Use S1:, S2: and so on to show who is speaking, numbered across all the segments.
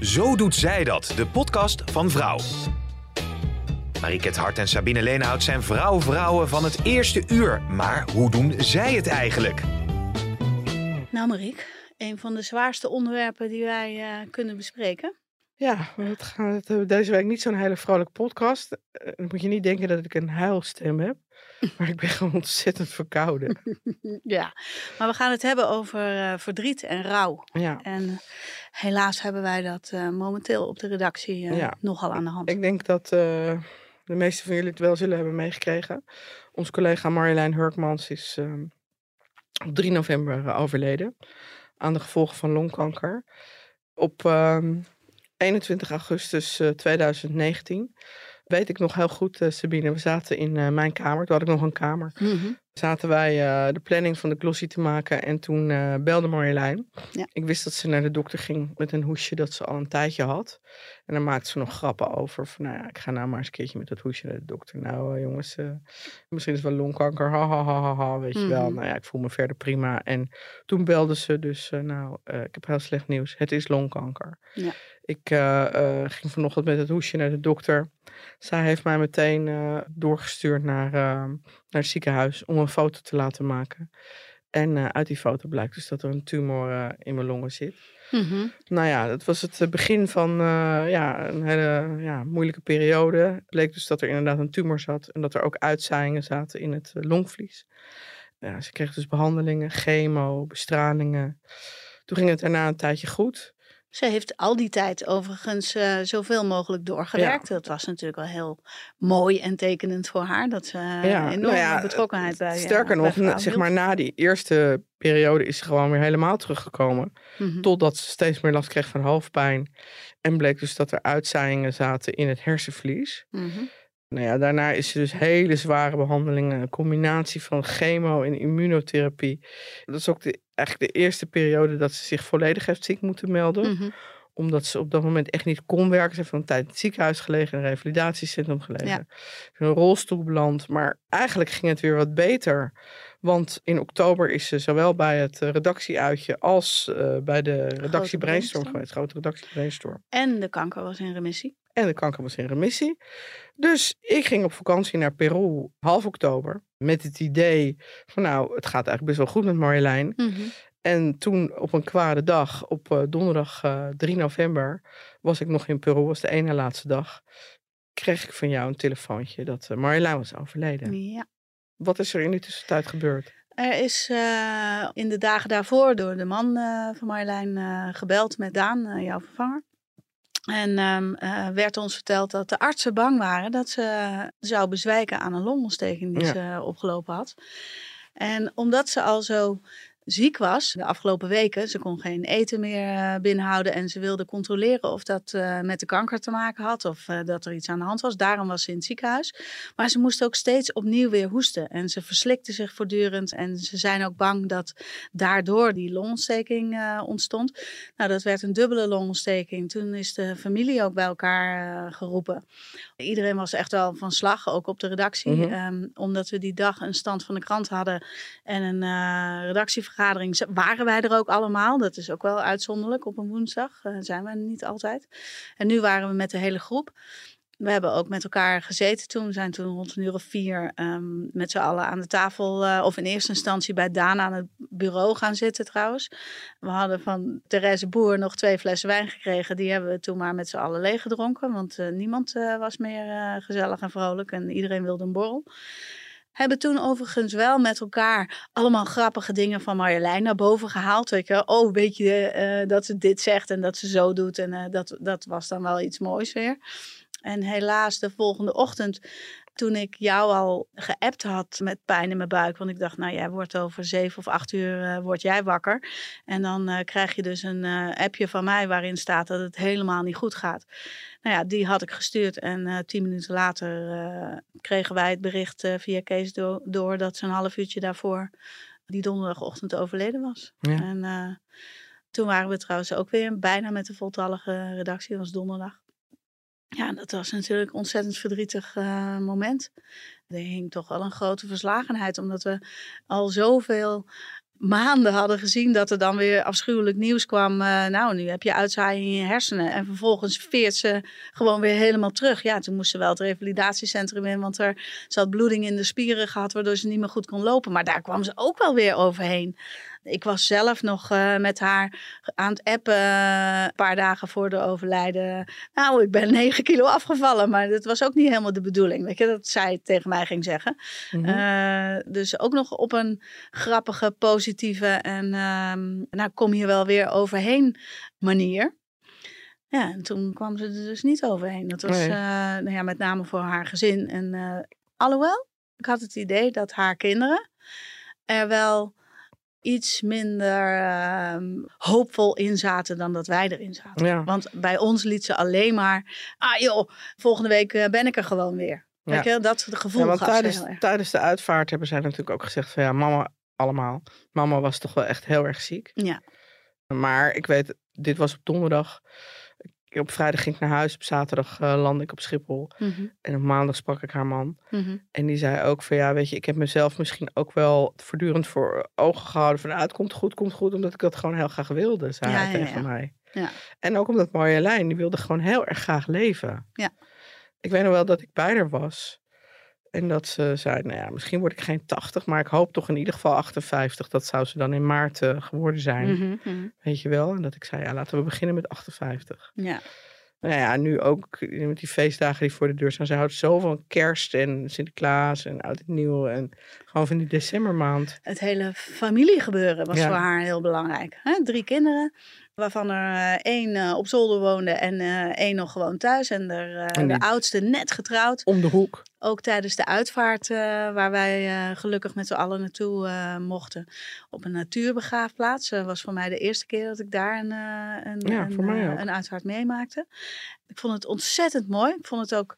S1: Zo doet zij dat, de podcast van Vrouw. Mariket Hart en Sabine Leenhout zijn vrouw-vrouwen van het eerste uur. Maar hoe doen zij het eigenlijk?
S2: Nou Mariek, een van de zwaarste onderwerpen die wij uh, kunnen bespreken.
S3: Ja, we gaan deze week niet zo'n hele vrolijke podcast. Uh, dan moet je niet denken dat ik een huilstem heb. Maar ik ben gewoon ontzettend verkouden.
S2: ja, maar we gaan het hebben over uh, verdriet en rouw.
S3: Ja.
S2: En helaas hebben wij dat momenteel op de redactie ja. nogal aan de hand.
S3: Ik denk dat de meeste van jullie het wel zullen hebben meegekregen. Onze collega Marjolein Hurkmans is op 3 november overleden aan de gevolgen van longkanker. Op 21 ehm, augustus 2019 weet ik nog heel goed, uh, Sabine. We zaten in uh, mijn kamer. Toen had ik nog een kamer.
S2: Mm
S3: Zaten wij uh, de planning van de glossy te maken. En toen belde Marjolein.
S2: Ja.
S3: Ik wist dat ze naar de dokter ging met een hoesje dat ze al een tijdje had. En dan maakte ze nog grappen over. Van nou ja, ik ga nou maar eens een keertje met dat hoesje naar de dokter. Nou jongens, misschien is het wel longkanker. Ha, ha, ha, ha, ha weet je wel.
S2: Mhm.
S3: Nou ja, ik voel me verder prima. En toen belde ze dus, nou, ik heb heel slecht nieuws. Het is longkanker.
S2: Ja.
S3: Ik ging vanochtend met het hoesje naar de dokter. Zij heeft mij meteen doorgestuurd naar, naar het ziekenhuis om een foto te laten maken. En uit die foto blijkt dus dat er een tumor in mijn longen zit.
S2: Mm -hmm.
S3: Nou ja, dat was het begin van ja, een hele ja, moeilijke periode. Het bleek dus dat er inderdaad een tumor zat en dat er ook uitzaaiingen zaten in het longvlies. Ja, ze kreeg dus behandelingen, chemo, bestralingen. Toen ging het daarna een tijdje goed.
S2: Ze heeft al die tijd overigens uh, zoveel mogelijk doorgewerkt. Ja. Dat was natuurlijk wel heel mooi en tekenend voor haar. Dat ze uh,
S3: ja,
S2: enorme
S3: nou ja,
S2: betrokkenheid bij
S3: Sterker
S2: uh,
S3: nog,
S2: bij
S3: zeg maar na die eerste periode is ze gewoon weer helemaal teruggekomen.
S2: Mm -hmm.
S3: Totdat ze steeds meer last kreeg van hoofdpijn. En bleek dus dat er uitzaaiingen zaten in het hersenvlies.
S2: Mm -hmm.
S3: Nou ja, daarna is ze dus hele zware behandelingen. Een combinatie van chemo en immunotherapie. Dat is ook de, eigenlijk de eerste periode dat ze zich volledig heeft ziek moeten melden.
S2: Mm -hmm.
S3: Omdat ze op dat moment echt niet kon werken. Ze heeft een tijd in het ziekenhuis gelegen, in een revalidatiecentrum gelegen.
S2: Ja.
S3: In een rolstoel beland. Maar eigenlijk ging het weer wat beter. Want in oktober is ze zowel bij het redactieuitje als uh, bij de redactie Brainstorm geweest. Grote redactie Brainstorm.
S2: En de kanker was in remissie.
S3: En de kanker was in remissie. Dus ik ging op vakantie naar Peru half oktober. Met het idee van nou, het gaat eigenlijk best wel goed met Marjolein.
S2: Mm -hmm.
S3: En toen op een kwade dag, op uh, donderdag uh, 3 november, was ik nog in Peru, was de ene laatste dag. Kreeg ik van jou een telefoontje dat uh, Marjolein was overleden.
S2: Ja.
S3: Wat is er in die tussentijd gebeurd?
S2: Er is in de dagen daarvoor door de man van Marjolein gebeld met Daan, jouw vervanger. En um, werd ons verteld dat de artsen bang waren dat ze zou bezwijken aan een longontsteking die
S3: Ja.
S2: ze opgelopen had. En omdat ze al zo ziek was de afgelopen weken. Ze kon geen eten meer uh, binnenhouden en ze wilde controleren of dat uh, met de kanker te maken had of uh, dat er iets aan de hand was. Daarom was ze in het ziekenhuis. Maar ze moest ook steeds opnieuw weer hoesten en ze verslikte zich voortdurend en ze zijn ook bang dat daardoor die longontsteking uh, ontstond. Nou, dat werd een dubbele longontsteking. Toen is de familie ook bij elkaar geroepen. Iedereen was echt wel van slag, ook op de redactie,
S3: Mhm.
S2: um, omdat we die dag een stand van de krant hadden en een uh, redactievergadering. Z- Waren wij er ook allemaal? Dat is ook wel uitzonderlijk op een woensdag. Uh, zijn we niet altijd. En nu waren we met de hele groep. We hebben ook met elkaar gezeten toen. We zijn toen rond een uur of vier um, met z'n allen aan de tafel. Uh, of in eerste instantie bij Daan aan het bureau gaan zitten trouwens. We hadden van Therese Boer nog twee flessen wijn gekregen. Die hebben we toen maar met z'n allen leeggedronken. Want uh, niemand was meer gezellig en vrolijk. En iedereen wilde een borrel. Hebben toen overigens wel met elkaar allemaal grappige dingen van Marjolein naar boven gehaald. Oh, weet je uh, dat ze dit zegt en dat ze zo doet. En uh, dat, dat was dan wel iets moois weer. En helaas, de volgende ochtend toen ik jou al geappt had met pijn in mijn buik. Want ik dacht, nou jij wordt over zeven of acht uur uh, word jij wakker. En dan uh, krijg je dus een uh, appje van mij waarin staat dat het helemaal niet goed gaat. Nou ja, die had ik gestuurd. En tien minuten later kregen wij het bericht via Kees do door dat ze een half uurtje daarvoor die donderdagochtend overleden was. Ja. En toen waren we trouwens ook weer bijna met de voltallige redactie. Dat was donderdag. Ja, dat was natuurlijk een ontzettend verdrietig uh, moment. Er hing toch wel een grote verslagenheid, omdat we al zoveel maanden hadden gezien dat er dan weer afschuwelijk nieuws kwam. Uh, nou, nu heb je uitzaaiing in je hersenen. En vervolgens veert ze gewoon weer helemaal terug. Ja, toen moest ze wel het revalidatiecentrum in, want er, had bloeding in de spieren gehad, waardoor ze niet meer goed kon lopen. Maar daar kwam ze ook wel weer overheen. Ik was zelf nog uh, met haar aan het appen uh, een paar dagen voor de overlijden. Nou, ik ben 9 kilo afgevallen, maar dat was ook niet helemaal de bedoeling. Weet je, dat zij tegen mij ging zeggen. Mm -hmm. uh, dus ook nog op een grappige, positieve en nou kom je wel weer overheen manier. Ja, en toen kwam ze er dus niet overheen. Dat was nee. nou ja, met name voor haar gezin. En alhoewel, ik had het idee dat haar kinderen er wel iets minder uh, hoopvol in zaten dan dat wij erin zaten. Ja. Want bij ons liet ze alleen maar, ah joh, volgende week uh, ben ik er gewoon weer. Ja. Weet je, dat gevoel
S3: ja, want
S2: gaf
S3: tijdens, tijdens de uitvaart hebben zij natuurlijk ook gezegd van ja, mama allemaal. Mama was toch wel echt heel erg ziek.
S2: Ja.
S3: Maar ik weet, dit was op donderdag. Op vrijdag ging ik naar huis. Op zaterdag uh, landde ik op Schiphol.
S2: Mhm.
S3: Mm -hmm. En op maandag sprak ik haar man.
S2: Mm -hmm.
S3: En die zei ook van ja, weet je, ik heb mezelf misschien ook wel voortdurend voor ogen gehouden. Van nou, het komt goed, komt goed. Omdat ik dat gewoon heel graag wilde, zei
S2: ja,
S3: hij
S2: ja,
S3: tegen
S2: ja.
S3: mij.
S2: Ja.
S3: En ook omdat Marjolein, die wilde gewoon heel erg graag leven.
S2: Ja.
S3: Ik weet nog wel dat ik bij haar was. En dat ze zei, nou ja, misschien word ik geen 80, maar ik hoop toch in ieder geval 58. Dat zou ze dan in maart uh, geworden zijn.
S2: Mm -hmm.
S3: Weet je wel? En dat ik zei, ja, laten we beginnen met 58.
S2: Ja.
S3: Nou ja, nu ook met die feestdagen die voor de deur staan. Ze houdt zo van kerst en Sinterklaas en oud en nieuw. En gewoon van die decembermaand.
S2: Het hele familiegebeuren was ja. voor haar heel belangrijk. Hè? Drie kinderen, waarvan er één uh, op zolder woonde en uh, één nog gewoon thuis. En, en de oudste net getrouwd.
S3: Om de hoek.
S2: Ook tijdens de uitvaart, waar wij gelukkig met z'n allen naartoe mochten. Op een natuurbegraafplaats. Dat was voor mij de eerste keer dat ik daar een, een,
S3: ja,
S2: een, een uitvaart meemaakte. Ik vond het ontzettend mooi. Ik vond het ook,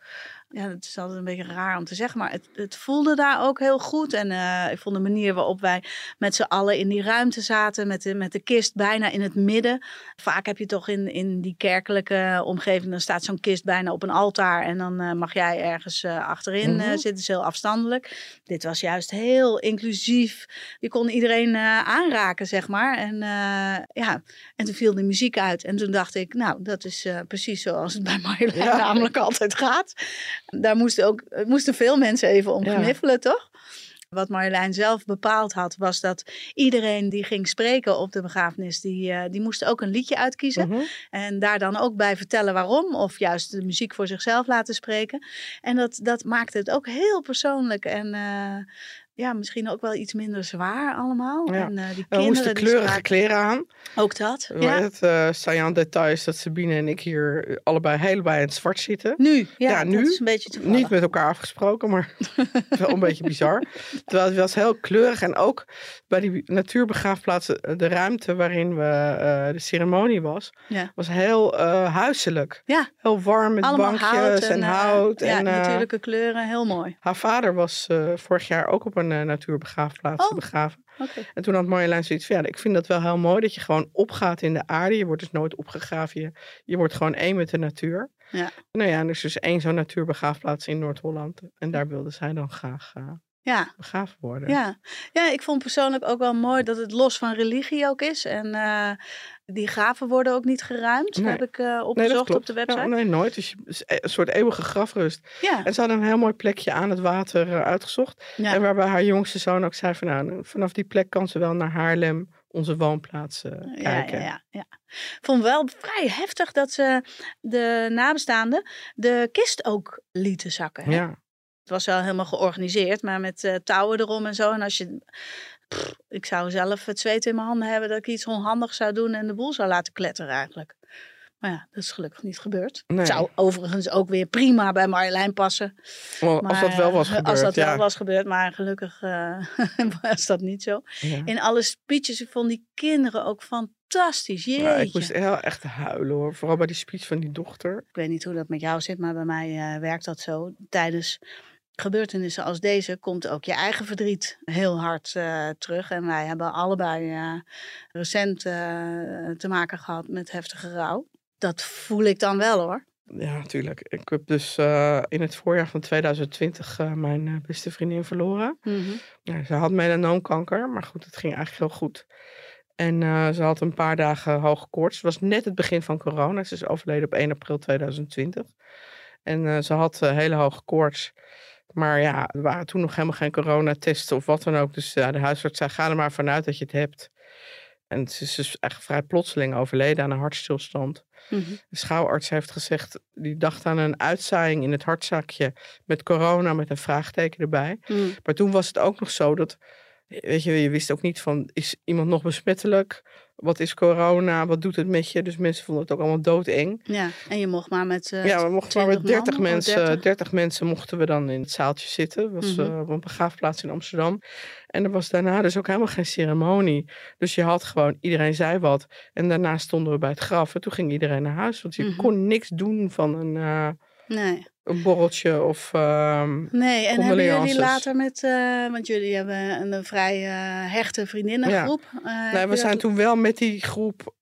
S2: ja, het is altijd een beetje raar om te zeggen, maar het, het voelde daar ook heel goed. En uh, ik vond de manier waarop wij met z'n allen in die ruimte zaten, met de, met de kist bijna in het midden. Vaak heb je toch in, in die kerkelijke omgeving, dan staat zo'n kist bijna op een altaar en dan uh, mag jij ergens uh, achterin mm -hmm. zitten, is heel afstandelijk. Dit was juist heel inclusief. Je kon iedereen aanraken, zeg maar. En ja, en toen viel de muziek uit en toen dacht ik, nou, dat is precies zoals het bij Marjolein ja. namelijk altijd gaat. Daar moesten, ook, moesten veel mensen even om gniffelen, ja. toch? Wat Marjolein zelf bepaald had, was dat iedereen die ging spreken op de begrafenis, die, uh, die moest ook een liedje uitkiezen.
S3: Mhm.
S2: Mm -hmm. En daar dan ook bij vertellen waarom, of juist de muziek voor zichzelf laten spreken. En dat, dat maakte het ook heel persoonlijk en uh, ja, misschien ook wel iets minder zwaar allemaal.
S3: Ja.
S2: En, uh, die
S3: we moesten kleurige spraken... kleren aan.
S2: Ook dat,
S3: ja. Het uh, saillant detail is dat Sabine en ik hier allebei helemaal in het zwart zitten.
S2: Nu, ja,
S3: ja nu.
S2: Dat is een beetje toevallig.
S3: Niet met elkaar afgesproken, maar wel een beetje bizar. Terwijl het was heel kleurig en ook bij die natuurbegraafplaats, de ruimte waarin we, uh, de ceremonie was,
S2: ja.
S3: was heel uh, huiselijk.
S2: Ja.
S3: Heel warm met
S2: Allemaal
S3: bankjes
S2: hout
S3: en,
S2: en
S3: hout.
S2: ja,
S3: en,
S2: natuurlijke kleuren, heel mooi.
S3: Haar vader was vorig jaar ook op een natuurbegraafplaats
S2: oh.
S3: begraven.
S2: Okay.
S3: En toen had Marjolein zoiets van, ja, ik vind dat wel heel mooi dat je gewoon opgaat in de aarde. Je wordt dus nooit opgegraven. Je, je wordt gewoon één met de natuur.
S2: Ja.
S3: Nou ja, er is dus één zo'n natuurbegraafplaats in Noord-Holland. En daar wilde zij dan graag uh,
S2: ja.
S3: begraven worden.
S2: Ja. ja, ik vond persoonlijk ook wel mooi dat het los van religie ook is. En uh, die graven worden ook niet geruimd,
S3: nee.
S2: heb ik uh, opgezocht
S3: nee,
S2: op de website.
S3: Ja, nee, nooit. Dus je, een soort eeuwige grafrust.
S2: Ja.
S3: En ze hadden een heel mooi plekje aan het water uh, uitgezocht.
S2: Ja.
S3: En waarbij haar jongste zoon ook zei van nou, vanaf die plek kan ze wel naar Haarlem, onze woonplaats, uh, kijken.
S2: Ja, ja, ja. Ik vond wel vrij heftig dat ze de nabestaanden de kist ook lieten zakken. Hè?
S3: Ja.
S2: Het was wel helemaal georganiseerd, maar met uh, touwen erom en zo. En als je. Pff, ik zou zelf het zweet in mijn handen hebben dat ik iets onhandigs zou doen en de boel zou laten kletteren eigenlijk. Maar ja, dat is gelukkig niet gebeurd.
S3: Nee.
S2: Het zou overigens ook weer prima bij Marjolein passen.
S3: Als dat wel was
S2: Maar,
S3: gebeurd,
S2: Als dat
S3: ja.
S2: wel was gebeurd, maar gelukkig eh, was dat niet zo.
S3: Ja.
S2: In alle speeches, ik vond die kinderen ook fantastisch. Jeetje.
S3: Ja, ik moest heel echt huilen hoor. Vooral bij die speech van die dochter.
S2: Ik weet niet hoe dat met jou zit, maar bij mij eh, werkt dat zo. Tijdens gebeurtenissen als deze komt ook je eigen verdriet heel hard eh, terug. En wij hebben allebei eh, recent eh, te maken gehad met heftige rouw. Dat voel ik dan wel hoor.
S3: Ja, natuurlijk. Ik heb dus in het voorjaar van 2020 eh, mijn beste vriendin verloren. Ja, ze had melanoomkanker, maar goed, het ging eigenlijk heel goed. En ze had een paar dagen hoge koorts. Het was net het begin van corona. Ze is overleden op 1 april 2020. En ze had hele hoge koorts. Maar ja, er waren toen nog helemaal geen coronatesten of wat dan ook. Dus ja, de huisarts zei, ga er maar vanuit dat je het hebt. En ze is dus echt vrij plotseling overleden aan een hartstilstand.
S2: Mhm.
S3: De schouwarts heeft gezegd, die dacht aan een uitzaaiing in het hartzakje met corona met een vraagteken erbij.
S2: Mhm.
S3: Maar toen was het ook nog zo dat, weet je, je wist ook niet van, is iemand nog besmettelijk? Wat is corona? Wat doet het met je? Dus mensen vonden het ook allemaal doodeng.
S2: Ja, en je mocht maar met. eh,
S3: ja, we mochten maar met
S2: 20 man
S3: 30
S2: of
S3: mensen,
S2: 30?
S3: 30 mensen mochten we dan in het zaaltje zitten. Dat was
S2: Mhm.
S3: eh, op een begraafplaats in Amsterdam. En er was daarna dus ook helemaal geen ceremonie. Dus je had gewoon, iedereen zei wat. En daarna stonden we bij het graf. En toen ging iedereen naar huis. Want je
S2: Mhm.
S3: kon niks doen van een, eh,
S2: Nee.
S3: Een borreltje of... ehm,
S2: Nee, en hebben jullie later met, eh, want jullie hebben een, een vrij eh, hechte vriendinnengroep. eh,
S3: Nee,
S2: heb
S3: we zijn
S2: dat-
S3: toen wel met die groep,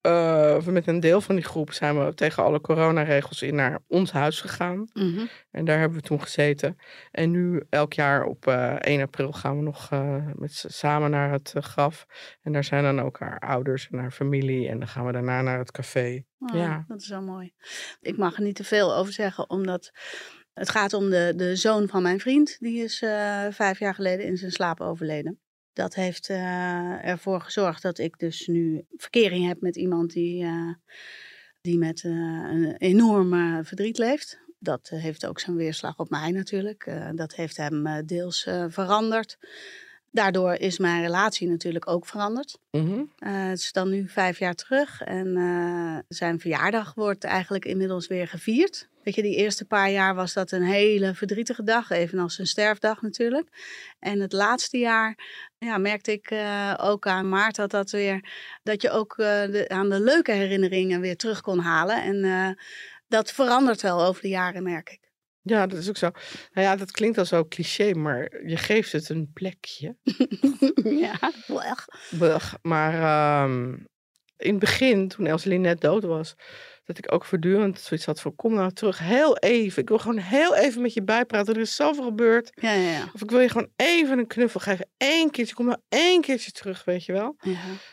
S3: of met een deel van die groep, zijn we tegen alle coronaregels in naar ons huis gegaan.
S2: Mhm.
S3: En daar hebben we toen gezeten. En nu elk jaar op eh 1 april gaan we nog met samen naar het graf. En daar zijn dan ook haar ouders en haar familie. En dan gaan we daarna naar het café.
S2: Oh,
S3: Ja.
S2: Dat is wel mooi. Ik mag er niet te veel over zeggen, omdat het gaat om de, de zoon van mijn vriend. Die is eh, vijf jaar geleden in zijn slaap overleden. Dat heeft eh, ervoor gezorgd dat ik dus nu verkering heb met iemand die, eh, die met een enorm verdriet leeft. Dat heeft ook zijn weerslag op mij natuurlijk. Dat heeft hem deels veranderd. Daardoor is mijn relatie natuurlijk ook veranderd.
S3: Mhm.
S2: Het is dan nu vijf jaar terug en zijn verjaardag wordt eigenlijk inmiddels weer gevierd. Weet je, die eerste paar jaar was dat een hele verdrietige dag, evenals zijn sterfdag natuurlijk. En het laatste jaar ja, merkte ik eh, ook aan Maart dat, dat, weer, dat je ook eh, de, aan de leuke herinneringen weer terug kon halen. En eh, dat verandert wel over de jaren, merk ik.
S3: Ja, dat is ook zo. Nou ja, dat klinkt al zo cliché, maar je geeft het een plekje.
S2: ja, wel.
S3: Blech. Maar ehm, in het begin, toen Elseline net dood was, dat ik ook voortdurend zoiets had van, kom nou terug, heel even. Ik wil gewoon heel even met je bijpraten. Er is zoveel gebeurd.
S2: Ja, ja, ja.
S3: Of ik wil je gewoon even een knuffel geven. Eén keertje, kom nou één keertje terug, weet je wel.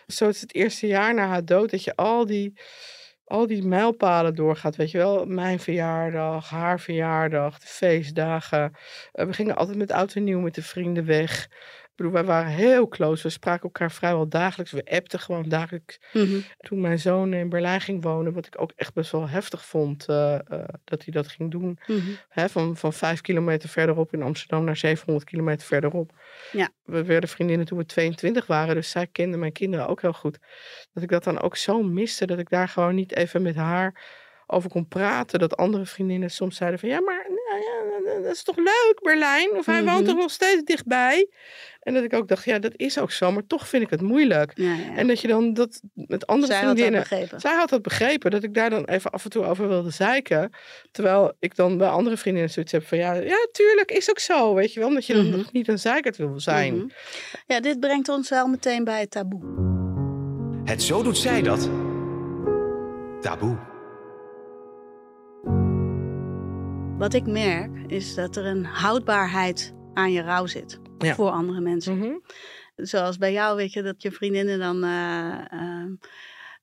S3: Zo is het eerste jaar na haar dood, dat je al die, al die mijlpalen doorgaat, weet je wel. Mijn verjaardag, haar verjaardag, de feestdagen. Eh, we gingen altijd met oud en nieuw met de vrienden weg. Bedoel, wij waren heel close. We spraken elkaar vrijwel dagelijks. We appten gewoon dagelijks.
S2: Mhm.
S3: Toen mijn zoon in Berlijn ging wonen, wat ik ook echt best wel heftig vond eh, eh, dat hij dat ging doen.
S2: Mhm.
S3: Hè, van, van vijf kilometer verderop in Amsterdam naar 700 kilometer verderop.
S2: Ja.
S3: We werden vriendinnen toen we 22 waren, dus zij kende mijn kinderen ook heel goed. Dat ik dat dan ook zo miste, dat ik daar gewoon niet even met haar over kon praten. Dat andere vriendinnen soms zeiden van, ja, maar nou ja, dat is toch leuk, Berlijn? Of hij woont
S2: Mhm.
S3: toch nog steeds dichtbij? En dat ik ook dacht, ja, dat is ook zo, maar toch vind ik het moeilijk.
S2: Ja, ja.
S3: En dat je dan dat met andere
S2: Zij had dat
S3: vriendinnen...
S2: begrepen.
S3: Zij had dat begrepen, dat ik daar dan even af en toe over wilde zeiken. Terwijl ik dan bij andere vriendinnen zoiets heb van, ja, ja tuurlijk, is ook zo, weet je wel. Omdat je dan
S2: Mhm.
S3: nog niet een zeikert wil zijn.
S2: Mhm. Ja, dit brengt ons wel meteen bij het taboe.
S1: Het Zo Doet Zij Dat. Taboe.
S2: Wat ik merk is dat er een houdbaarheid aan je rouw zit
S3: Ja.
S2: voor andere mensen.
S3: Mhm.
S2: Zoals bij jou, weet je, dat je vriendinnen dan eh, ehm,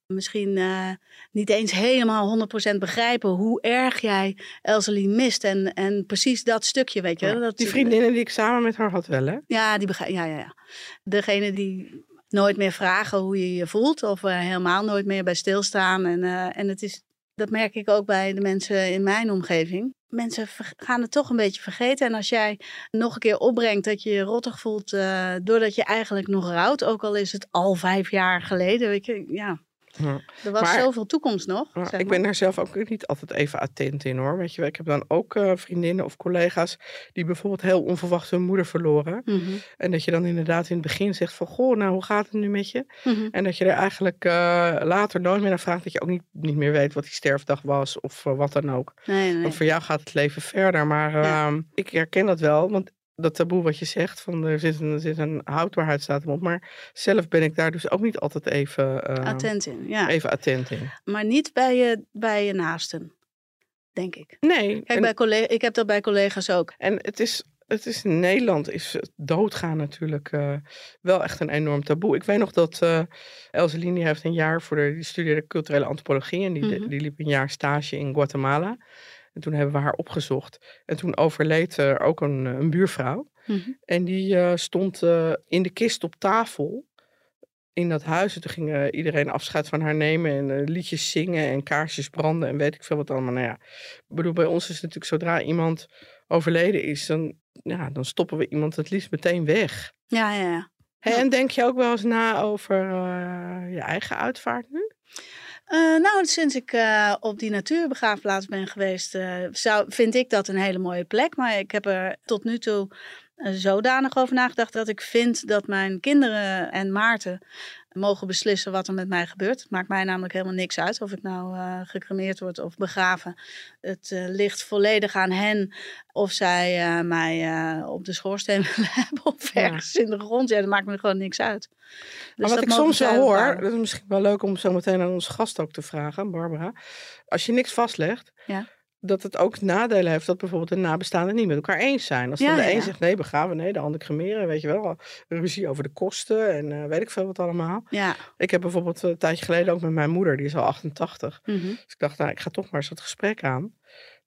S2: misschien eh, niet eens helemaal 100% begrijpen hoe erg jij Elselie mist. En, en precies dat stukje, weet je.
S3: Ja,
S2: dat,
S3: Die vriendinnen die ik samen met haar had wel, hè?
S2: Ja, die begrijp, ja, ja, ja. Degene die nooit meer vragen hoe je je voelt of er helemaal nooit meer bij stilstaan. En, eh, en het is, dat merk ik ook bij de mensen in mijn omgeving. Mensen gaan het toch een beetje vergeten. En als jij nog een keer opbrengt dat je je rottig voelt, eh, doordat je eigenlijk nog rouwt, ook al is het al vijf jaar geleden, weet ja.
S3: Ja.
S2: Er was
S3: Maar-
S2: zoveel toekomst nog.
S3: Ja,
S2: zeg
S3: ik ben daar zelf ook niet altijd even attent in hoor. Weet je, wel. ik heb dan ook eh, vriendinnen of collega's die bijvoorbeeld heel onverwacht hun moeder verloren.
S2: Mhm,
S3: En dat je dan inderdaad in het begin zegt van, goh, nou hoe gaat het nu met je?
S2: mhm.
S3: En dat je er eigenlijk eh, later nooit meer naar vraagt. Dat je ook niet, niet meer weet wat die sterfdag was of eh, wat dan ook.
S2: Nee, nee.
S3: Want voor jou gaat het leven verder. Maar
S2: Ja.
S3: ehm, ik herken dat wel. Want dat taboe wat je zegt, van er zit een, er zit een houdbaarheidsdatum op. Maar zelf ben ik daar dus ook niet altijd even, eh,
S2: Attent in, ja.
S3: even attent in.
S2: Maar niet bij je, bij je naasten, denk ik.
S3: Nee,
S2: Kijk,
S3: en,
S2: bij collega, ik heb dat bij collega's ook.
S3: en het is... Het is in Nederland is doodgaan natuurlijk eh, wel echt een enorm taboe. Ik weet nog dat eh Else Lini heeft een jaar voor de die studeerde culturele antropologie en die,
S2: Mhm.
S3: die liep een jaar stage in Guatemala. En toen hebben we haar opgezocht. En toen overleed er ook een, een buurvrouw.
S2: Mhm.
S3: En die eh, stond eh, in de kist op tafel in dat huis. En toen ging eh, iedereen afscheid van haar nemen en eh, liedjes zingen en kaarsjes branden en weet ik veel wat allemaal. Nou ja, ik bedoel, bij ons is het natuurlijk zodra iemand overleden is, dan, ja, dan stoppen we iemand het liefst meteen weg.
S2: Ja, ja, ja.
S3: En denk je ook wel eens na over eh, je eigen uitvaart nu?
S2: Eh, nou, sinds ik eh, op die natuurbegraafplaats ben geweest, eh, zou, vind ik dat een hele mooie plek. Maar ik heb er tot nu toe zodanig over nagedacht dat ik vind dat mijn kinderen en Maarten mogen beslissen wat er met mij gebeurt. Het maakt mij namelijk helemaal niks uit of ik nou eh, gecremeerd word of begraven. Het eh, ligt volledig aan hen of zij eh, mij op de schoorsteen willen hebben of
S3: Ja.
S2: ergens in de grond. Ja, dat maakt me gewoon niks uit. Dus
S3: maar wat ik soms wel hoor,
S2: bepalen.
S3: dat is misschien wel leuk om zo meteen aan onze gast ook te vragen, Barbara. Als je niks vastlegt,
S2: Ja.
S3: Dat het ook nadelen heeft dat bijvoorbeeld de nabestaanden niet met elkaar eens zijn. Als dan
S2: Ja,
S3: de
S2: ja,
S3: een zegt nee, begraven, nee, de ander cremeren, weet je wel. Ruzie over de kosten en eh, weet ik veel wat allemaal.
S2: Ja.
S3: Ik heb bijvoorbeeld eh, een tijdje geleden ook met mijn moeder, die is al 88.
S2: mhm.
S3: Dus ik dacht, nou, ik ga toch maar eens wat gesprek aan.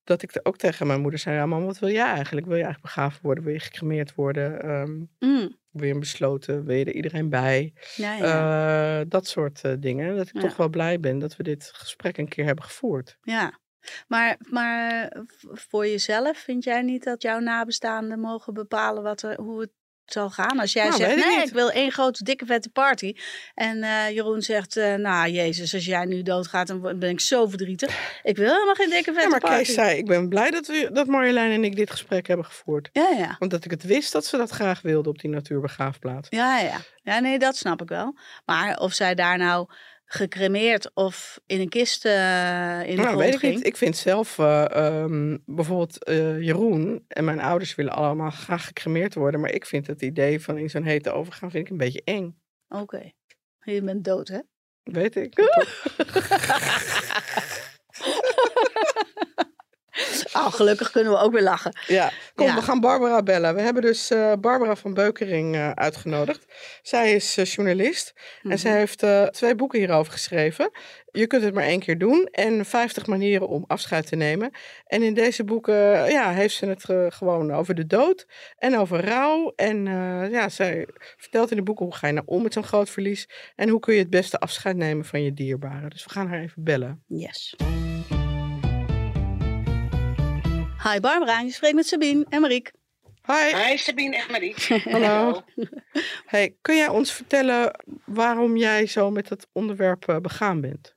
S3: Dat ik er ook tegen mijn moeder zei, ja mam, wat wil jij eigenlijk? Wil je eigenlijk begraven worden? Wil je gecremeerd worden?
S2: Mm.
S3: wil je besloten? Wil je er iedereen bij?
S2: Ja.
S3: Eh, dat soort dingen. Dat ik toch wel blij ben dat we dit gesprek een keer hebben gevoerd.
S2: ja. Maar, maar voor jezelf vind jij niet dat jouw nabestaanden mogen bepalen wat er, hoe het zal gaan? Als jij
S3: Nou,
S2: zegt,
S3: ik
S2: nee,
S3: niet.
S2: ik wil één grote dikke vette party. En eh, Jeroen zegt, eh, nou jezus, als jij nu doodgaat, dan ben ik zo verdrietig. Ik wil helemaal geen dikke vette
S3: Ja, maar
S2: party.
S3: Kees zei, ik ben blij dat, we, dat Marjolein en ik dit gesprek hebben gevoerd.
S2: Ja, ja.
S3: Omdat ik het wist dat ze dat graag wilde op die natuurbegraafplaats.
S2: Ja, ja. Ja, nee, dat snap ik wel. Maar of zij daar nou gecremeerd of in een kist eh, in de
S3: Nou,
S2: grond
S3: weet ik niet. Ik vind zelf, eh, ehm, bijvoorbeeld eh, Jeroen en mijn ouders willen allemaal graag gecremeerd worden. Maar ik vind het idee van in zo'n hete overgaan vind ik een beetje eng.
S2: Oké. Je bent dood, hè?
S3: Weet ik.
S2: Oh, gelukkig kunnen we ook weer lachen.
S3: Ja, kom,
S2: Ja.
S3: we gaan Barbara bellen. We hebben dus eh, Barbara van Beukering eh, uitgenodigd. Zij is eh, journalist en zij
S2: Mhm.
S3: heeft eh, twee boeken hierover geschreven. Je kunt het maar één keer doen en 50 manieren om afscheid te nemen. En in deze boeken ja, heeft ze het gewoon over de dood en over rouw. En ja, zij vertelt in de boeken hoe ga je nou om met zo'n groot verlies en hoe kun je het beste afscheid nemen van je dierbaren. Dus we gaan haar even bellen.
S2: Yes. Hi Barbara, je spreekt met Sabine en Mariek.
S3: Hi,
S4: Hi Sabine en Marie.
S3: hallo. Hey, kun jij ons vertellen waarom jij zo met het onderwerp eh, begaan bent?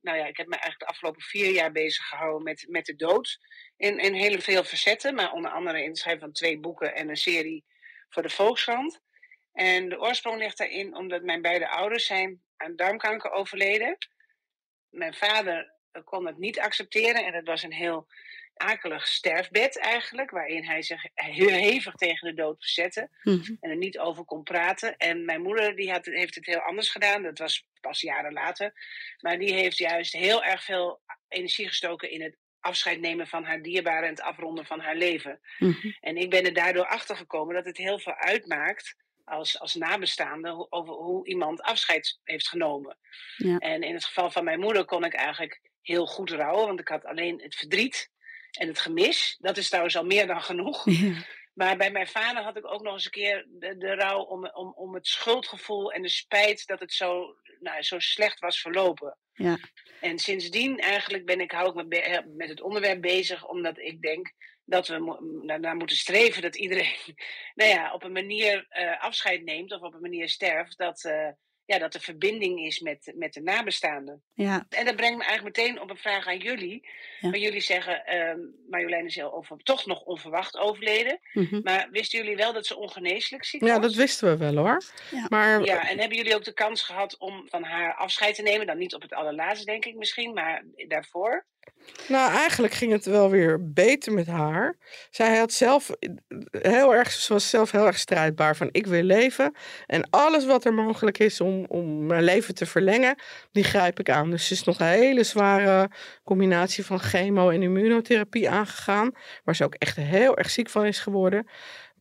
S4: Nou ja, ik heb me eigenlijk de afgelopen vier jaar bezig gehouden met, met de dood. In, in hele veel facetten, maar onder andere in het schrijven van twee boeken en een serie voor de Volkskrant. En de oorsprong ligt daarin omdat mijn beide ouders zijn aan darmkanker overleden. Mijn vader eh, kon het niet accepteren en het was een heel akelig sterfbed eigenlijk, waarin hij zich heel hevig tegen de dood verzette.
S2: Mhm.
S4: en er niet over kon praten. En mijn moeder die had, heeft het heel anders gedaan. Dat was pas jaren later. Maar die heeft juist heel erg veel energie gestoken in het afscheid nemen van haar dierbaren en het afronden van haar leven.
S2: Mhm.
S4: En ik ben er daardoor achter gekomen dat het heel veel uitmaakt als, als nabestaande ho- over hoe iemand afscheid heeft genomen.
S2: Ja.
S4: En in het geval van mijn moeder kon ik eigenlijk heel goed rouwen, want ik had alleen het verdriet en het gemis. Dat is trouwens al meer dan genoeg.
S2: Ja.
S4: Maar bij mijn vader had ik ook nog eens een keer de, de rouw om, om, om het schuldgevoel en de spijt dat het zo, nou, zo slecht was verlopen.
S2: Ja.
S4: En sindsdien eigenlijk ben ik, hou ik me be- met het onderwerp bezig, omdat ik denk dat we daarnaar moeten streven dat iedereen nou ja, op een manier eh, afscheid neemt of op een manier sterft dat, eh, ja, dat er verbinding is met, met de nabestaanden.
S2: Ja,
S4: En dat brengt me eigenlijk meteen op een vraag aan jullie.
S2: Ja.
S4: Waar jullie zeggen, ehm Marjolein is heel over, toch nog onverwacht overleden.
S2: mhm.
S4: Maar wisten jullie wel dat ze ongeneeslijk ziek
S3: Ja,
S4: was?
S3: dat wisten we wel hoor.
S2: Ja.
S3: Maar
S4: Ja, en hebben jullie ook de kans gehad om van haar afscheid te nemen? Dan niet op het allerlaatste, denk ik misschien, maar daarvoor.
S3: Nou, eigenlijk ging het wel weer beter met haar. Zij had zelf heel erg, ze was zelf heel erg strijdbaar van ik wil leven. En alles wat er mogelijk is om, om mijn leven te verlengen, die grijp ik aan. Dus ze is nog een hele zware combinatie van chemo en immunotherapie aangegaan. Waar ze ook echt heel erg ziek van is geworden.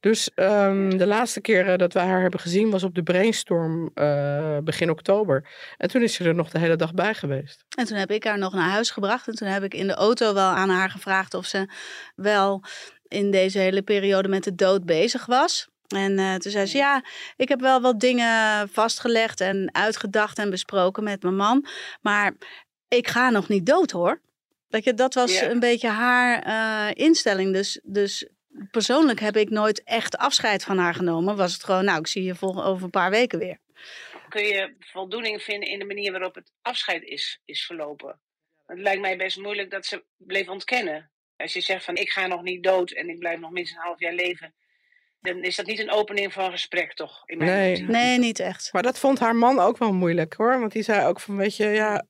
S3: Dus ehm, de laatste keer eh, dat wij haar hebben gezien was op de brainstorm eh, begin oktober. En toen is ze er nog de hele dag bij geweest.
S2: En toen heb ik haar nog naar huis gebracht. En toen heb ik in de auto wel aan haar gevraagd of ze wel in deze hele periode met de dood bezig was. En eh, toen zei ze, ja, ik heb wel wat dingen vastgelegd en uitgedacht en besproken met mijn man. Maar ik ga nog niet dood hoor. Weet je, dat was
S4: Ja.
S2: een beetje haar eh, instelling. Dus, dus persoonlijk heb ik nooit echt afscheid van haar genomen. Was het gewoon, nou, ik zie je vol, over een paar weken weer.
S4: Kun je voldoening vinden in de manier waarop het afscheid is, is verlopen? Het lijkt mij best moeilijk dat ze bleef ontkennen. Als je zegt van ik ga nog niet dood en ik blijf nog minstens een half jaar leven. Dan is dat niet een opening van gesprek toch? In mijn
S3: Nee.
S2: Nee, niet echt.
S3: Maar dat vond haar man ook wel moeilijk hoor. Want die zei ook van, weet je, ja.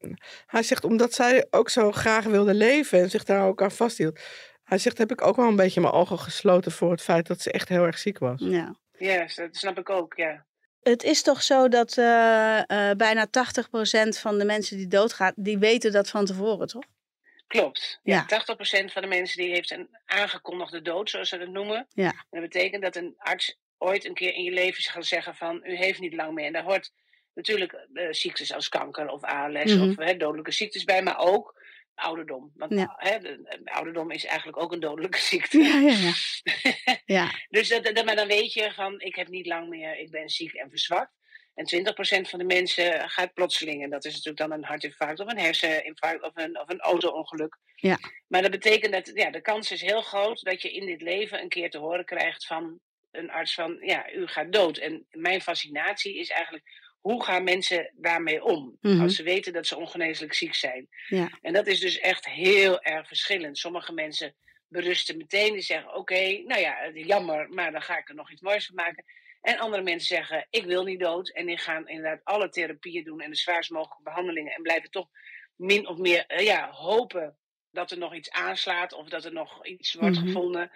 S3: Hij zegt, omdat zij ook zo graag wilde leven en zich daar ook aan vasthield. Hij zegt, heb ik ook wel een beetje mijn ogen gesloten voor het feit dat ze echt heel erg ziek was.
S2: Ja.
S4: Ja, dat snap ik ook, ja.
S2: Het is toch zo dat eh, eh, bijna 80% van de mensen die doodgaan, die weten dat van tevoren, toch?
S4: Klopt.
S2: Ja.
S4: Ja. 80% van de mensen die heeft een aangekondigde dood, zoals ze dat noemen.
S2: Ja.
S4: En dat betekent dat een arts ooit een keer in je leven gaat zeggen van u heeft niet lang meer. En daar hoort natuurlijk eh, ziektes als kanker of ALS
S2: Mhm.
S4: of hè, dodelijke ziektes bij, maar ook ouderdom. Want
S2: Ja.
S4: hè, de, de ouderdom is eigenlijk ook een dodelijke ziekte.
S2: Ja, ja, ja. ja.
S4: dus dat, dat, maar dan weet je van ik heb niet lang meer, ik ben ziek en verzwakt. En 20% van de mensen gaat plotseling. En dat is natuurlijk dan een hartinfarct of een herseninfarct of een, of een auto-ongeluk.
S2: Ja.
S4: Maar dat betekent dat ja, de kans is heel groot dat je in dit leven een keer te horen krijgt van een arts van ja, u gaat dood. En mijn fascinatie is eigenlijk hoe gaan mensen daarmee om?
S2: Mhm.
S4: Als ze weten dat ze ongeneeslijk ziek zijn.
S2: Ja.
S4: En dat is dus echt heel erg verschillend. Sommige mensen berusten meteen. Die zeggen oké, nou ja, jammer, maar dan ga ik er nog iets moois van maken. En andere mensen zeggen, ik wil niet dood. En die gaan inderdaad alle therapieën doen en de zwaarst mogelijke behandelingen. En blijven toch min of meer eh, ja, hopen dat er nog iets aanslaat of dat er nog iets wordt
S2: Mhm.
S4: gevonden.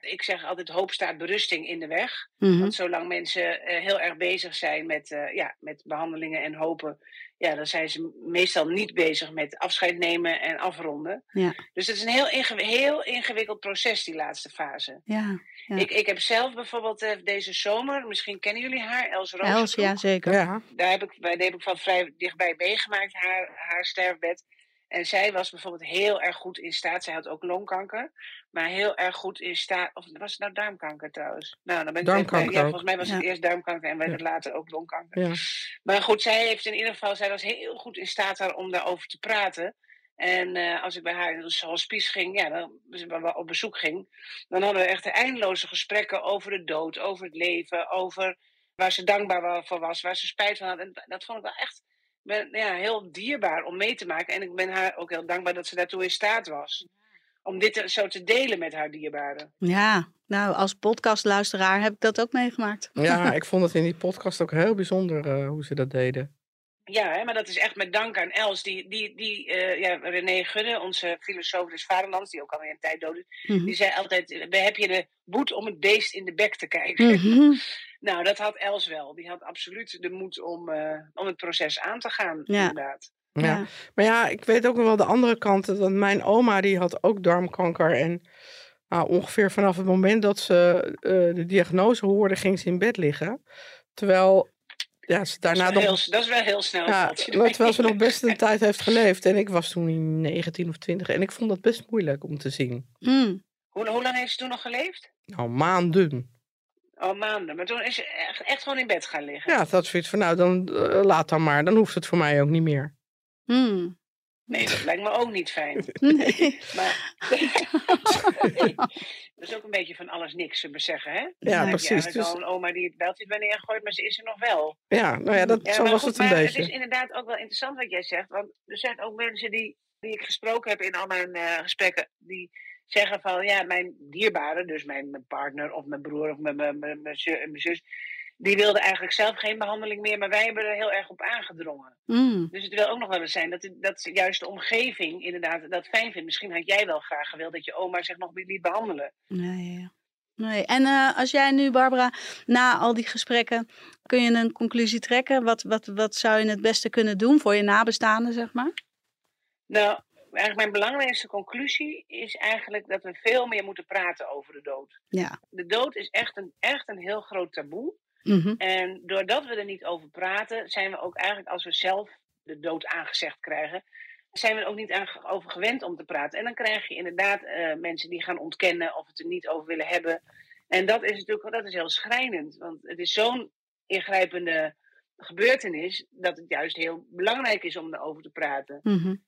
S4: Ik zeg altijd, hoop staat berusting in de weg.
S2: Mhm.
S4: Want zolang mensen eh, heel erg bezig zijn met, eh, ja, met behandelingen en hopen, ja, dan zijn ze meestal niet bezig met afscheid nemen en afronden.
S2: Ja.
S4: Dus het is een heel, ingew- heel ingewikkeld proces, die laatste fase.
S2: Ja. Ja.
S4: Ik, ik heb zelf bijvoorbeeld eh, deze zomer, misschien kennen jullie haar, Els Rozenbroek.
S2: Els, ja, zeker.
S3: Ja,
S4: Daar heb ik, daar heb ik van vrij dichtbij meegemaakt, haar, haar sterfbed. En zij was bijvoorbeeld heel erg goed in staat. Zij had ook longkanker. Maar heel erg goed in staat. Of was het nou darmkanker trouwens? Nou, dan ben ik
S3: Darmkanker
S4: Ja, volgens mij was het
S2: Ja.
S4: eerst darmkanker en werd
S3: Ja.
S4: het later ook longkanker.
S3: ja.
S4: Maar goed, zij heeft in ieder geval, zij was heel goed in staat daar om daarover te praten. En eh, als ik bij haar in de hospice ging, ja, dan, op bezoek ging, dan hadden we echt eindeloze gesprekken over de dood, over het leven, over waar ze dankbaar voor was, waar ze spijt van had. En dat vond ik wel echt ben, ja, heel dierbaar om mee te maken. En ik ben haar ook heel dankbaar dat ze daartoe in staat was. Om dit te- zo te delen met haar dierbaren.
S2: Ja, nou, als podcastluisteraar heb ik dat ook meegemaakt.
S3: ja, ik vond het in die podcast ook heel bijzonder eh, hoe ze dat deden.
S4: Ja, hè, maar dat is echt met dank aan Els. Die, die, die eh, ja, René Gudde, onze filosoof des vaderlands, die ook alweer een tijd dood is.
S2: Mhm.
S4: Die zei altijd, heb je de moed om het beest in de bek te kijken?
S2: Mhm.
S4: Nou, dat had Els wel. Die had absoluut de moed om, eh, om het proces aan te gaan,
S2: Ja.
S4: inderdaad.
S3: Ja.
S2: Ja.
S3: Maar ja, ik weet ook nog wel de andere kant. Want mijn oma die had ook darmkanker. En nou, ongeveer vanaf het moment dat ze eh, de diagnose hoorde, ging ze in bed liggen. Terwijl ja, ze
S4: Dat, is
S3: daarna
S4: wel
S3: nog...
S4: heel, dat is wel heel snel.
S3: Ja, terwijl ze nog best een tijd heeft geleefd. En ik was toen 19 of 20. En ik vond dat best moeilijk om te zien.
S2: Mm.
S4: Hoe, hoe lang heeft ze toen nog geleefd?
S3: Nou, maanden.
S4: Al maanden. Maar toen is ze echt, echt gewoon in bed gaan liggen.
S3: Ja, dat is zoiets van, nou, dan eh, laat dan maar. Dan hoeft het voor mij ook niet meer.
S2: Mm.
S4: Nee, dat lijkt me ook niet fijn.
S2: Nee.
S4: Maar nee. dat is ook een beetje van alles niks, we zeggen, hè?
S3: Ja,
S4: Dan je
S3: precies.
S4: eigenlijk
S3: Dus,
S4: een oma die het beltje wanneer gooit, maar ze is er nog wel.
S3: ja, nou ja, dat,
S4: Ja,
S3: zo was
S4: goed,
S3: het een
S4: maar
S3: beetje.
S4: Het is inderdaad ook wel interessant wat jij zegt. Want er zijn ook mensen die, die ik gesproken heb in al mijn eh, gesprekken. Die zeggen van ja, mijn dierbare, dus mijn, mijn partner of mijn broer of mijn, mijn, mijn, mijn zus. Die wilde eigenlijk zelf geen behandeling meer, maar wij hebben er heel erg op aangedrongen.
S2: Mm.
S4: Dus het wil ook nog wel eens zijn dat, dat juist de omgeving inderdaad dat fijn vindt. Misschien had jij wel graag gewild dat je oma zich nog liet behandelen.
S2: Nee, nee. En eh, als jij nu, Barbara, na al die gesprekken, kun je een conclusie trekken? Wat, wat, wat zou je het beste kunnen doen voor je nabestaanden, zeg maar?
S4: Nou, eigenlijk mijn belangrijkste conclusie is eigenlijk dat we veel meer moeten praten over de dood.
S2: Ja.
S4: De dood is echt een, echt een heel groot taboe.
S2: Mhm.
S4: En doordat we er niet over praten, zijn we ook eigenlijk als we zelf de dood aangezegd krijgen, zijn we er ook niet aan, over gewend om te praten. En dan krijg je inderdaad eh, mensen die gaan ontkennen of het er niet over willen hebben. En dat is natuurlijk dat is heel schrijnend, want het is zo'n ingrijpende gebeurtenis dat het juist heel belangrijk is om erover te praten.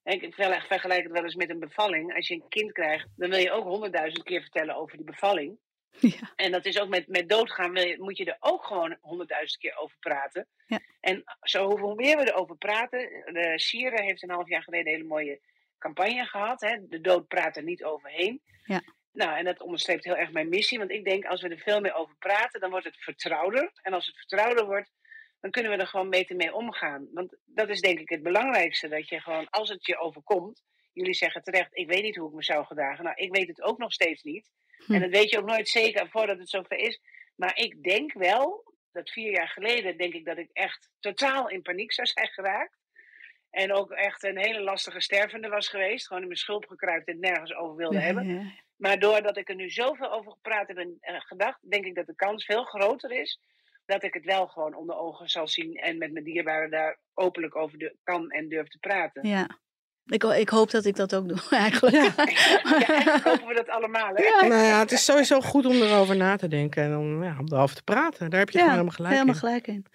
S4: En Ik ver- vergelijk het wel eens met een bevalling. Als je een kind krijgt, dan wil je ook honderdduizend keer vertellen over die bevalling.
S2: Ja.
S4: En dat is ook met, met doodgaan, je- moet je er ook gewoon honderdduizend keer over praten.
S2: Ja.
S4: En zo, hoe meer we erover praten. De Sieren heeft een half jaar geleden een hele mooie campagne gehad. Hè? De dood praat er niet overheen.
S2: Ja.
S4: Nou, en dat onderstreept heel erg mijn missie. Want ik denk, als we er veel meer over praten, dan wordt het vertrouwder. En als het vertrouwder wordt, dan kunnen we er gewoon beter mee omgaan. Want dat is denk ik het belangrijkste. Dat je gewoon, als het je overkomt. Jullie zeggen terecht, ik weet niet hoe ik me zou gedragen. Nou, ik weet het ook nog steeds niet.
S2: Hm.
S4: En dat weet je ook nooit zeker voordat het zover is. Maar ik denk wel, dat vier jaar geleden denk ik dat ik echt totaal in paniek zou zijn geraakt. En ook echt een hele lastige stervende was geweest. Gewoon in mijn schulp gekruipt en het nergens over wilde
S2: Ja,
S4: hebben.
S2: ja.
S4: Maar doordat ik er nu zoveel over gepraat heb en eh, gedacht, denk ik dat de kans veel groter is. Dat ik het wel gewoon onder ogen zal zien en met mijn dierbaren daar openlijk over de, kan en durf te praten.
S2: Ja. Ik, ho- ik hoop dat ik dat ook doe, eigenlijk.
S4: Ja, eigenlijk hopen we dat allemaal. Hè?
S2: Ja.
S3: Nou ja, het is sowieso goed om erover na te denken en om, ja, om erover te praten. Daar heb je
S2: Ja,
S3: helemaal gelijk
S2: helemaal
S3: in.
S2: gelijk in.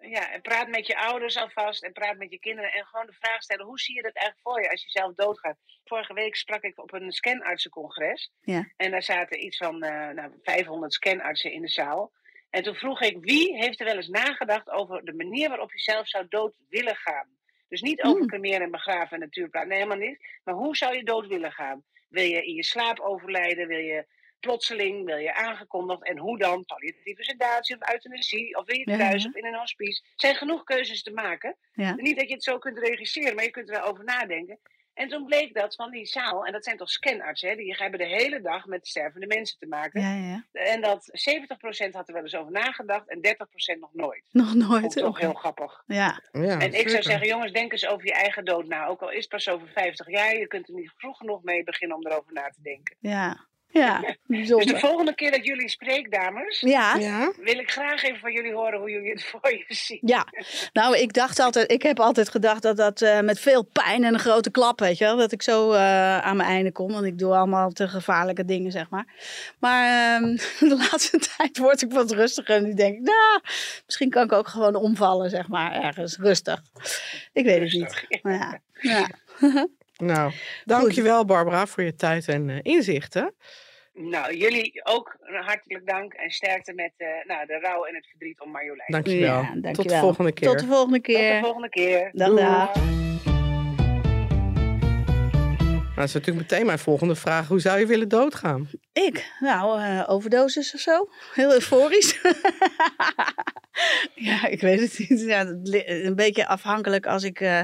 S4: Ja, en praat met je ouders alvast en praat met je kinderen. En gewoon de vraag stellen, hoe zie je dat eigenlijk voor je als je zelf doodgaat? Vorige week sprak ik op een scanartsencongres.
S2: Ja.
S4: En daar zaten iets van eh, nou, 500 scanartsen in de zaal. En toen vroeg ik, wie heeft er wel eens nagedacht over de manier waarop je zelf zou dood willen gaan? Dus niet over
S2: Hmm.
S4: cremeren en begraven en natuurpraat, nee helemaal niet. Maar hoe zou je dood willen gaan? Wil je in je slaap overlijden? Wil je plotseling? Wil je aangekondigd? En hoe dan? Palliatieve sedatie of euthanasie? Of wil je thuis
S2: ja.
S4: of in een hospice? Er zijn genoeg keuzes te maken.
S2: Ja.
S4: Niet dat je het zo kunt regisseren, maar je kunt er wel over nadenken. En toen bleek dat van die zaal, en dat zijn toch scanartsen, hè, die hebben de hele dag met stervende mensen te maken.
S2: Ja, ja.
S4: En dat 70% had er wel eens over nagedacht en 30% nog nooit.
S2: Nog nooit.
S4: ik toch
S2: Oké.
S4: heel grappig.
S2: Ja,
S3: Ja,
S4: en ik zou zeggen, jongens, denk eens over je eigen dood na. Ook al is het pas over 50 jaar, je kunt er niet vroeg genoeg mee beginnen om erover na te denken.
S2: ja. Ja,
S4: Dus de
S2: bijzonder.
S4: volgende keer dat jullie spreken, dames,
S2: Ja,
S3: Ja?
S4: wil ik graag even van jullie horen hoe jullie het voor je zien.
S2: Ja, nou, ik dacht altijd, ik heb altijd gedacht dat dat eh, met veel pijn en een grote klap, weet je wel, dat ik zo eh, aan mijn einde kom. Want ik doe allemaal te gevaarlijke dingen, zeg maar. Maar ehm, de laatste tijd word ik wat rustiger en nu denk ik, nou, misschien kan ik ook gewoon omvallen, zeg maar, ergens rustig. Ik weet het niet. Maar ja, ja.
S3: Nou, dankjewel Barbara voor je tijd en eh, inzichten.
S4: Nou, jullie ook hartelijk dank en sterkte met eh, nou, de rouw en het verdriet om Marjolein.
S3: Dankjewel.
S2: Ja,
S3: Tot de
S2: dankjewel.
S3: volgende keer.
S2: Tot de volgende
S4: Tot de
S2: keer.
S4: volgende keer.
S2: Dag,
S3: dat is natuurlijk meteen mijn volgende vraag. Hoe zou je willen doodgaan?
S2: Ik? Nou, eh, overdosis of zo. Heel euforisch. ja, ik weet het niet. Ja, een beetje afhankelijk als ik eh,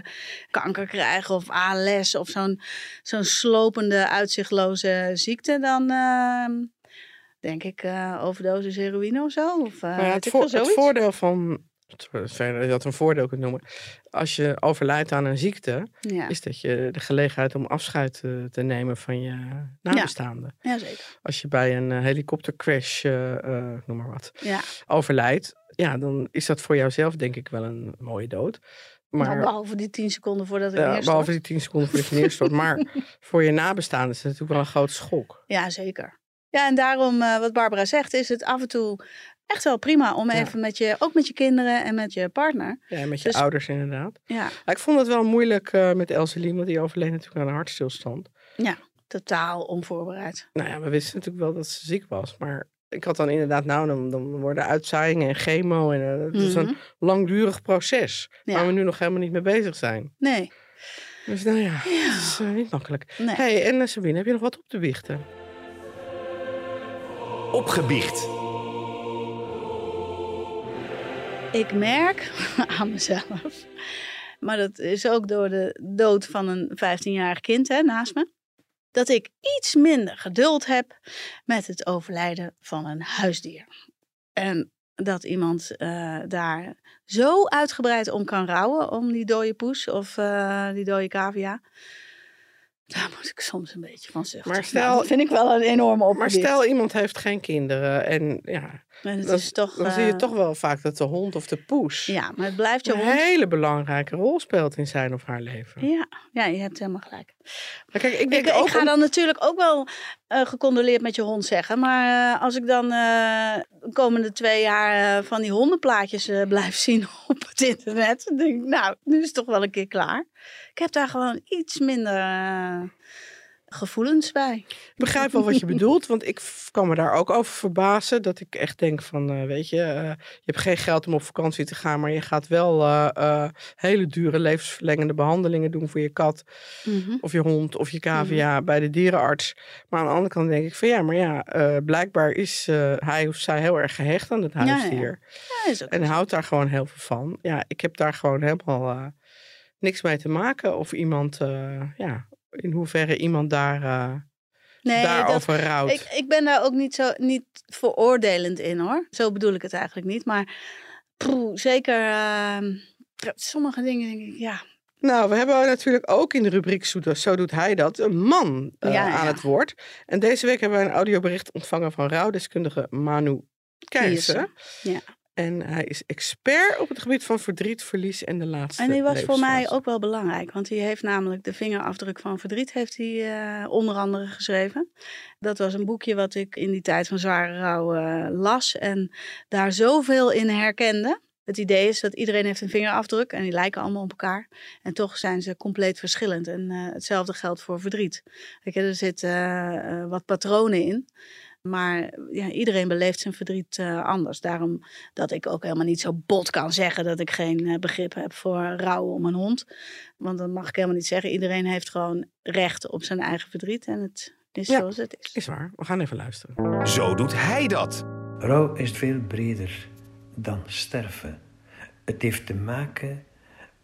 S2: kanker krijg of ALS of zo'n zo'n slopende, uitzichtloze ziekte. Dan ehm, denk ik eh, overdosis heroïne of zo. Of,
S3: Nou ja,
S2: weet
S3: het, voordeel van, verder dat een voordeel kunt noemen, als je overlijdt aan een ziekte,
S2: Ja,
S3: is dat je de gelegenheid om afscheid eh, te nemen van je nabestaanden.
S2: ja, zeker.
S3: Als je bij een eh, helikoptercrash, eh, noem maar wat,
S2: Ja.
S3: overlijdt, ja, dan is dat voor jouzelf denk ik wel een mooie dood. Maar
S2: Nou, behalve die tien seconden voordat ik
S3: ja,
S2: neerstort.
S3: behalve die tien seconden voordat je neerstort. maar voor je nabestaanden is het natuurlijk wel een groot schok.
S2: Ja, zeker. Ja, en daarom, wat Barbara zegt, is het af en toe echt wel prima om
S3: Ja.
S2: even met je, ook met je kinderen en met je partner.
S3: Ja, met je
S2: Dus-
S3: ouders inderdaad.
S2: Ja,
S3: ik vond het wel moeilijk eh, met Elseline, want die overleed natuurlijk aan een hartstilstand.
S2: totaal onvoorbereid.
S3: Nou ja, we wisten natuurlijk wel dat ze ziek was. Maar ik had dan inderdaad, nou, dan, dan worden uitzaaiingen en chemo. En het is
S2: Mhm.
S3: een langdurig proces.
S2: Ja.
S3: Waar we nu nog helemaal niet mee bezig zijn.
S2: Nee,
S3: Dus nou ja,
S2: Ja.
S3: het is eh, niet makkelijk.
S2: nee.
S3: hey, en uh, Sabine, heb je nog wat op te biechten?
S1: Opgebiecht.
S2: Ik merk aan mezelf, maar dat is ook door de dood van een 15-jarig kind hè, naast me, dat ik iets minder geduld heb met het overlijden van een huisdier. En dat iemand eh, daar zo uitgebreid om kan rouwen, om die dode poes of eh, die dode cavia. Daar moet ik soms een beetje van zuchten.
S3: Maar
S2: Nou,
S3: stel-
S2: dat vind ik wel een enorme
S3: Maar
S2: opgave.
S3: stel iemand heeft geen kinderen. En ja,
S2: Is toch,
S3: dan zie je
S2: eh,
S3: toch wel vaak dat de hond of de poes...
S2: Ja, maar het blijft je
S3: een
S2: hond.
S3: hele belangrijke rol speelt in zijn of haar leven.
S2: Ja, ja, je hebt helemaal gelijk.
S3: Maar kijk, ik denk
S2: ik
S3: ook...
S2: ga
S3: om-
S2: dan natuurlijk ook wel eh, gecondoleerd met je hond zeggen. Maar eh, als ik dan de komende twee jaar van die hondenplaatjes blijf zien op het internet. Dan denk ik, nou, nu is het toch wel een keer klaar. Ik heb daar gewoon iets minder gevoelens bij.
S3: Ik begrijp wel wat je bedoelt, want ik kan me daar ook over verbazen. Dat ik echt denk van, eh, weet je, eh, je hebt geen geld om op vakantie te gaan, maar je gaat wel eh, hele dure levensverlengende behandelingen doen voor je kat of je hond of je cavia bij de dierenarts. Maar aan de andere kant denk ik van ja, maar ja, blijkbaar is hij of zij heel erg gehecht aan het huisdier.
S2: Ja, is ook
S3: En houdt daar gewoon heel veel van. Ja, ik heb daar gewoon helemaal niks mee te maken. Of iemand, ja, in hoeverre iemand daar, eh,
S2: nee, dat,
S3: daarover rouwt.
S2: ik, ik ben daar ook niet zo niet veroordelend in hoor. Zo bedoel ik het eigenlijk niet. Maar poeh, zeker eh, sommige dingen denk ik, ja,
S3: Nou, we hebben natuurlijk ook in de rubriek Zo, do- Zo doet hij dat een man eh,
S2: Ja, ja.
S3: aan het woord. En deze week hebben we een audiobericht ontvangen van rouwdeskundige Manu Keijsen.
S2: Kiezen. Ja.
S3: En hij is expert op het gebied van verdriet, verlies en de laatste
S2: En die was voor mij ook wel belangrijk, want die heeft namelijk de vingerafdruk van verdriet heeft hij eh, onder andere geschreven. Dat was een boekje wat ik in die tijd van zware rouw eh, las en daar zoveel in herkende. Het idee is dat iedereen heeft een vingerafdruk en die lijken allemaal op elkaar. En toch zijn ze compleet verschillend. En eh, hetzelfde geldt voor verdriet. Kijk, er zitten wat patronen in. Maar ja, iedereen beleeft zijn verdriet eh, anders. Daarom dat ik ook helemaal niet zo bot kan zeggen dat ik geen eh, begrip heb voor rouwen om een hond. Want dat mag ik helemaal niet zeggen. Iedereen heeft gewoon recht op zijn eigen verdriet. En het is
S3: Ja.
S2: zoals het is.
S3: Is waar, we gaan even luisteren.
S1: Zo doet hij dat.
S5: Rouw is veel breder dan sterven. Het heeft te maken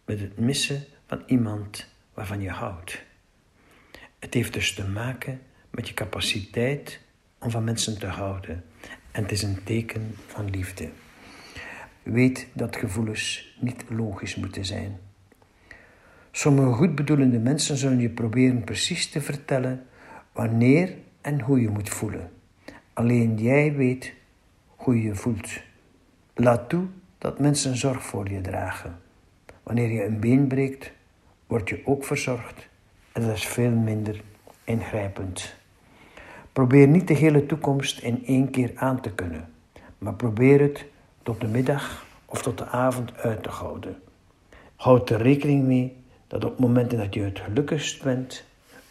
S5: met het missen van iemand waarvan je houdt. Het heeft dus te maken met je capaciteit om van mensen te houden. En het is een teken van liefde. Weet dat gevoelens niet logisch moeten zijn. Sommige goedbedoelende mensen zullen je proberen precies te vertellen wanneer en hoe je moet voelen. Alleen jij weet hoe je je voelt. Laat toe dat mensen zorg voor je dragen. Wanneer je een been breekt, word je ook verzorgd en dat is veel minder ingrijpend. Probeer niet de hele toekomst in één keer aan te kunnen, maar probeer het tot de middag of tot de avond uit te houden. Houd er rekening mee dat op momenten dat je het gelukkigst bent,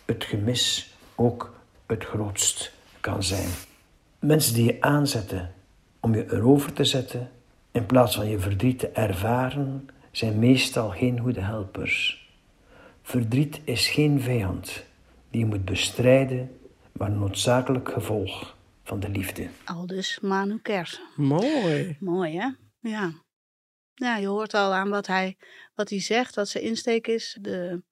S5: het gemis ook het grootst kan zijn. Mensen die je aanzetten om je erover te zetten, in plaats van je verdriet te ervaren, zijn meestal geen goede helpers. Verdriet is geen vijand die je moet bestrijden, maar een noodzakelijk gevolg van de liefde.
S2: Aldus Manu Kers.
S3: Mooi.
S2: Mooi hè? Ja. Ja, je hoort al aan wat hij, wat hij zegt, dat zijn insteek is. De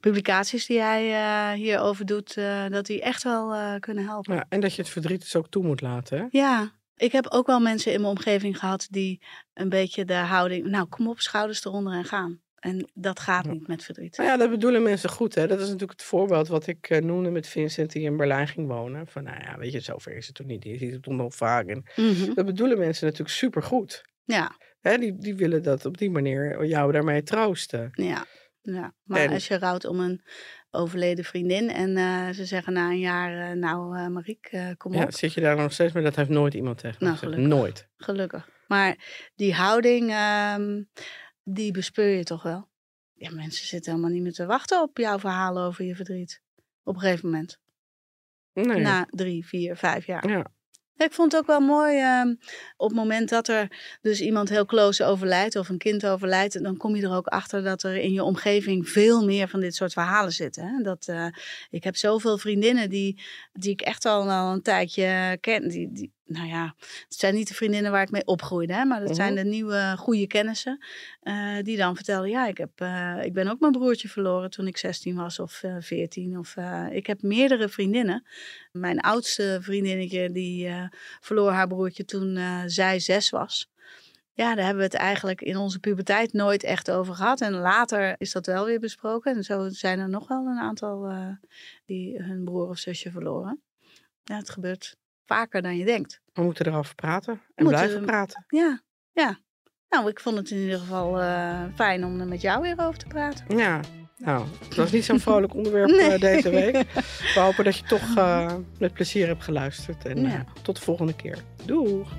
S2: publicaties die hij eh, hierover doet, eh, dat die echt wel eh, kunnen helpen.
S3: Ja, en dat je het verdriet dus ook toe moet laten. Hè?
S2: Ja, ik heb ook wel mensen in mijn omgeving gehad die een beetje de houding, nou kom op, schouders eronder en gaan. En dat gaat niet met verdriet.
S3: Nou ja, dat bedoelen mensen goed. Hè? Dat is natuurlijk het voorbeeld wat ik eh, noemde met Vincent die in Berlijn ging wonen. Van nou ja, weet je, zover is het toch niet. Je ziet het nog vaak. En
S2: Mhm.
S3: dat bedoelen mensen natuurlijk supergoed.
S2: Ja,
S3: Hè? Die, die willen dat op die manier jou daarmee troosten.
S2: ja. Ja, maar
S3: En-
S2: als je rouwt om een overleden vriendin en eh, ze zeggen na een jaar, eh, nou Mariek, kom
S3: Ja,
S2: op.
S3: zit je daar nog steeds, maar dat heeft nooit iemand tegen
S2: Nou, gelukkig.
S3: Nooit.
S2: Gelukkig. Maar die houding, ehm, die bespeur je toch wel. Ja, mensen zitten helemaal niet meer te wachten op jouw verhalen over je verdriet. Op een gegeven moment.
S3: Nee.
S2: Na drie, vier, vijf jaar.
S3: Ja.
S2: Ik vond het ook wel mooi, ehm, op het moment dat er dus iemand heel close overlijdt of een kind overlijdt, dan kom je er ook achter dat er in je omgeving veel meer van dit soort verhalen zitten. Hè? Dat, eh, ik heb zoveel vriendinnen die, die ik echt al, al een tijdje ken. Die, die, nou ja, het zijn niet de vriendinnen waar ik mee opgroeide, hè? maar dat zijn
S3: Mhm.
S2: de nieuwe goede kennissen eh, die dan vertellen, ja, ik, heb, eh, ik ben ook mijn broertje verloren toen ik 16 was of eh 14. Of, ik heb meerdere vriendinnen. Mijn oudste vriendinnetje die verloor haar broertje toen zij zes was. Ja, daar hebben we het eigenlijk in onze puberteit nooit echt over gehad. En later is dat wel weer besproken. En zo zijn er nog wel een aantal die hun broer of zusje verloren. Ja, het gebeurt vaker dan je denkt.
S3: We moeten erover praten. En
S2: Moeten
S3: blijven
S2: we-
S3: praten.
S2: Ja, ja. Nou, ik vond het in ieder geval eh, fijn om er met jou weer over te praten.
S3: Ja. Nou, het was niet zo'n vrolijk onderwerp
S2: Nee.
S3: eh, deze week. We hopen dat je toch eh, met plezier hebt geluisterd. En
S2: Ja.
S3: tot de volgende keer. Doeg!